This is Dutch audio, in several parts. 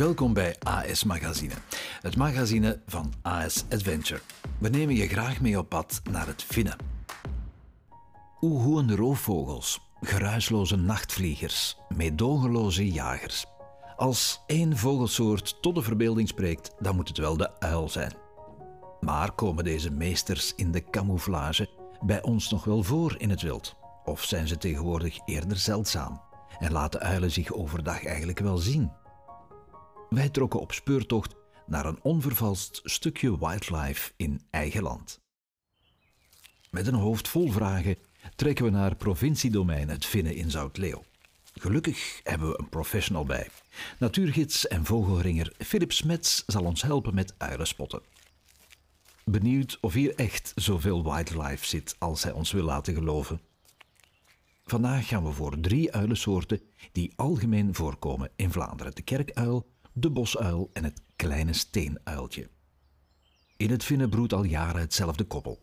Welkom bij AS Magazine, het magazine van AS Adventure. We nemen je graag mee op pad naar het Finnen. Oehoende roofvogels, geruisloze nachtvliegers, meedogenloze jagers. Als één vogelsoort tot de verbeelding spreekt, dan moet het wel de uil zijn. Maar komen deze meesters in de camouflage bij ons nog wel voor in het wild? Of zijn ze tegenwoordig eerder zeldzaam? En laten uilen zich overdag eigenlijk wel zien? Wij trokken op speurtocht naar een onvervalst stukje wildlife in eigen land. Met een hoofd vol vragen trekken we naar provinciedomein het Vinnen in Zoutleeuw. Gelukkig hebben we een professional bij. Natuurgids en vogelringer Philip Smets zal ons helpen met uilenspotten. Benieuwd of hier echt zoveel wildlife zit als hij ons wil laten geloven. Vandaag gaan we voor drie uilensoorten die algemeen voorkomen in Vlaanderen: de kerkuil, de bosuil en het kleine steenuiltje. In het Vinnen broedt al jaren hetzelfde koppel.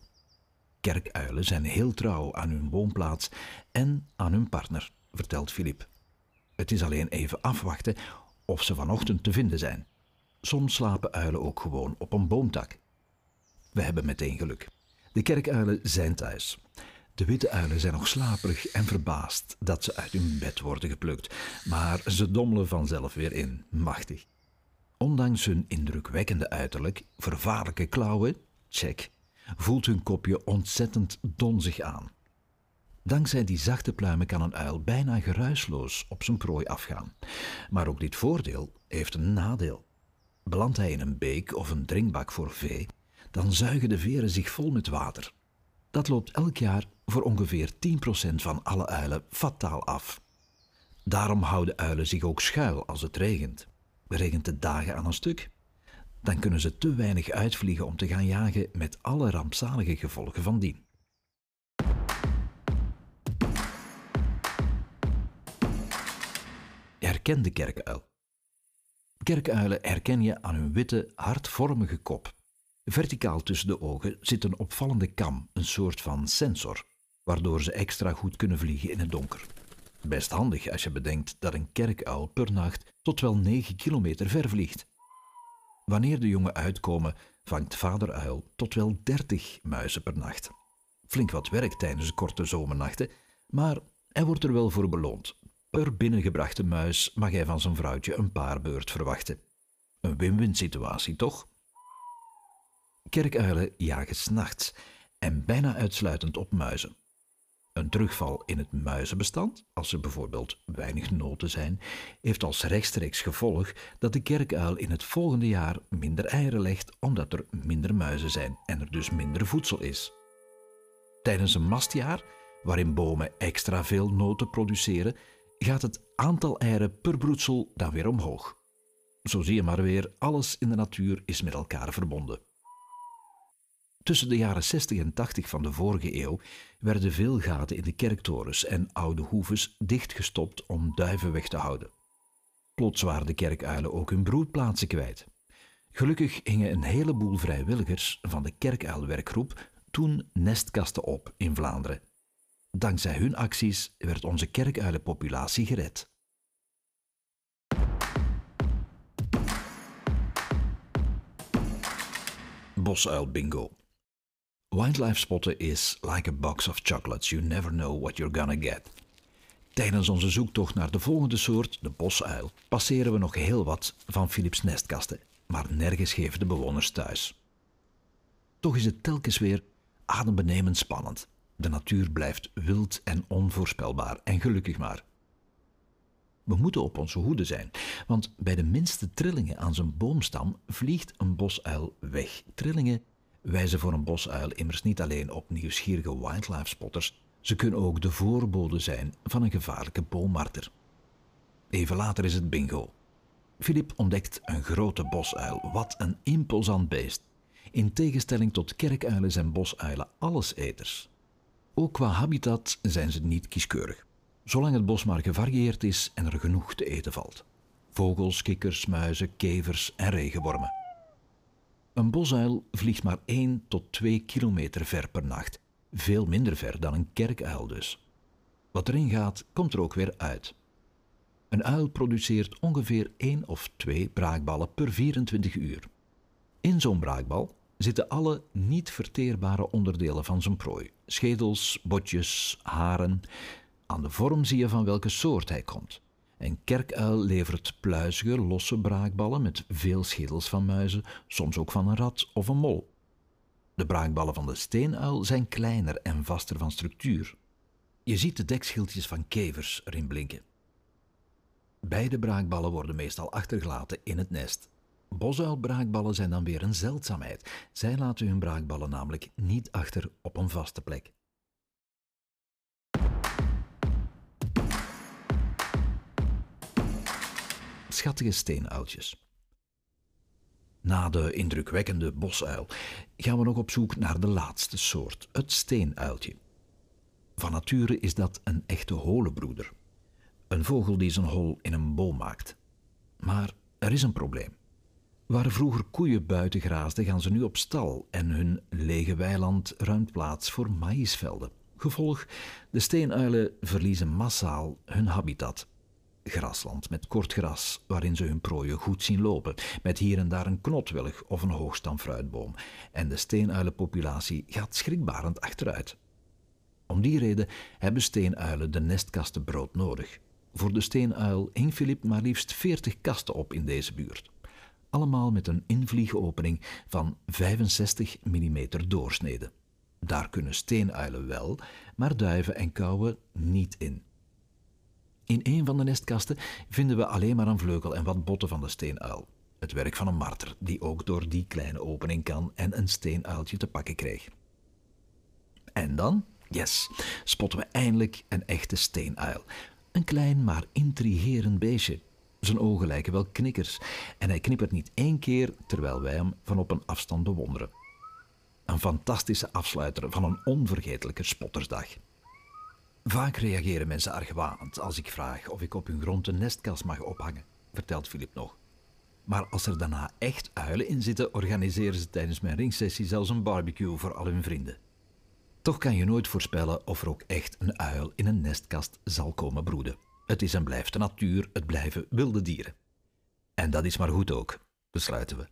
Kerkuilen zijn heel trouw aan hun woonplaats en aan hun partner, vertelt Filip. Het is alleen even afwachten of ze vanochtend te vinden zijn. Soms slapen uilen ook gewoon op een boomtak. We hebben meteen geluk. De kerkuilen zijn thuis. De witte uilen zijn nog slaperig en verbaasd dat ze uit hun bed worden geplukt, maar ze dommelen vanzelf weer in, machtig. Ondanks hun indrukwekkende uiterlijk, vervaarlijke klauwen, check, voelt hun kopje ontzettend donzig aan. Dankzij die zachte pluimen kan een uil bijna geruisloos op zijn prooi afgaan. Maar ook dit voordeel heeft een nadeel. Belandt hij in een beek of een drinkbak voor vee, dan zuigen de veren zich vol met water. Dat loopt elk jaar voor ongeveer 10% van alle uilen fataal af. Daarom houden uilen zich ook schuil als het regent. Regent het dagen aan een stuk, dan kunnen ze te weinig uitvliegen om te gaan jagen met alle rampzalige gevolgen van dien. Herken de kerkuil. Kerkuilen herken je aan hun witte, hartvormige kop. Verticaal tussen de ogen zit een opvallende kam, een soort van sensor, waardoor ze extra goed kunnen vliegen in het donker. Best handig als je bedenkt dat een kerkuil per nacht tot wel 9 kilometer ver vliegt. Wanneer de jongen uitkomen, vangt vader uil tot wel 30 muizen per nacht. Flink wat werk tijdens de korte zomernachten, maar hij wordt er wel voor beloond. Per binnengebrachte muis mag hij van zijn vrouwtje een paar beurt verwachten. Een win-win situatie, toch? Kerkuilen jagen s'nachts en bijna uitsluitend op muizen. Een terugval in het muizenbestand, als er bijvoorbeeld weinig noten zijn, heeft als rechtstreeks gevolg dat de kerkuil in het volgende jaar minder eieren legt omdat er minder muizen zijn en er dus minder voedsel is. Tijdens een mastjaar, waarin bomen extra veel noten produceren, gaat het aantal eieren per broedsel dan weer omhoog. Zo zie je maar weer, alles in de natuur is met elkaar verbonden. Tussen de jaren 60 en 80 van de vorige eeuw werden veel gaten in de kerktorens en oude hoeves dichtgestopt om duiven weg te houden. Plots waren de kerkuilen ook hun broedplaatsen kwijt. Gelukkig hingen een heleboel vrijwilligers van de kerkuilwerkgroep toen nestkasten op in Vlaanderen. Dankzij hun acties werd onze kerkuilenpopulatie gered. Bosuil bingo. Wildlife spotten is like a box of chocolates. You never know what you're gonna get. Tijdens onze zoektocht naar de volgende soort, de bosuil, passeren we nog heel wat van Philips nestkasten, maar nergens geven de bewoners thuis. Toch is het telkens weer adembenemend spannend. De natuur blijft wild en onvoorspelbaar en gelukkig maar. We moeten op onze hoede zijn, want bij de minste trillingen aan zijn boomstam vliegt een bosuil weg. Trillingen wijzen voor een bosuil immers niet alleen op nieuwsgierige wildlife spotters, ze kunnen ook de voorbode zijn van een gevaarlijke boommarter. Even later is het bingo. Filip ontdekt een grote bosuil. Wat een imposant beest. In tegenstelling tot kerkuilen zijn bosuilen alleseters. Ook qua habitat zijn ze niet kieskeurig, zolang het bos maar gevarieerd is en er genoeg te eten valt. Vogels, kikkers, muizen, kevers en regenwormen. Een bosuil vliegt maar 1 tot 2 kilometer ver per nacht, veel minder ver dan een kerkuil dus. Wat erin gaat, komt er ook weer uit. Een uil produceert ongeveer één of twee braakballen per 24 uur. In zo'n braakbal zitten alle niet verteerbare onderdelen van zijn prooi: schedels, botjes, haren. Aan de vorm zie je van welke soort hij komt. Een kerkuil levert pluizige, losse braakballen met veel schedels van muizen, soms ook van een rat of een mol. De braakballen van de steenuil zijn kleiner en vaster van structuur. Je ziet de dekschildjes van kevers erin blinken. Beide braakballen worden meestal achtergelaten in het nest. Bosuilbraakballen zijn dan weer een zeldzaamheid. Zij laten hun braakballen namelijk niet achter op een vaste plek. Schattige steenuiltjes. Na de indrukwekkende bosuil gaan we nog op zoek naar de laatste soort, het steenuiltje. Van nature is dat een echte holenbroeder. Een vogel die zijn hol in een boom maakt. Maar er is een probleem. Waar vroeger koeien buiten graasden, gaan ze nu op stal en hun lege weiland ruimt plaats voor maïsvelden. Gevolg, de steenuilen verliezen massaal hun habitat. Grasland met kort gras, waarin ze hun prooien goed zien lopen, met hier en daar een knotwillig of een hoogstam fruitboom. En de steenuilenpopulatie gaat schrikbarend achteruit. Om die reden hebben steenuilen de nestkasten brood nodig. Voor de steenuil hing Filip maar liefst 40 kasten op in deze buurt. Allemaal met een invliegopening van 65 mm doorsnede. Daar kunnen steenuilen wel, maar duiven en kauwen niet in. In een van de nestkasten vinden we alleen maar een vleugel en wat botten van de steenuil. Het werk van een marter, die ook door die kleine opening kan en een steenuiltje te pakken kreeg. En dan, yes, spotten we eindelijk een echte steenuil. Een klein maar intrigerend beestje. Zijn ogen lijken wel knikkers en hij knippert niet één keer terwijl wij hem van op een afstand bewonderen. Een fantastische afsluiter van een onvergetelijke spottersdag. Vaak reageren mensen argwanend als ik vraag of ik op hun grond een nestkast mag ophangen, vertelt Filip nog. Maar als er daarna echt uilen in zitten, organiseren ze tijdens mijn ringsessie zelfs een barbecue voor al hun vrienden. Toch kan je nooit voorspellen of er ook echt een uil in een nestkast zal komen broeden. Het is en blijft de natuur, het blijven wilde dieren. En dat is maar goed ook, besluiten we.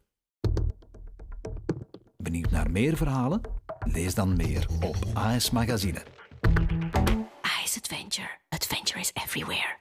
Benieuwd naar meer verhalen? Lees dan meer op AS Magazine. Adventure. Adventure is everywhere.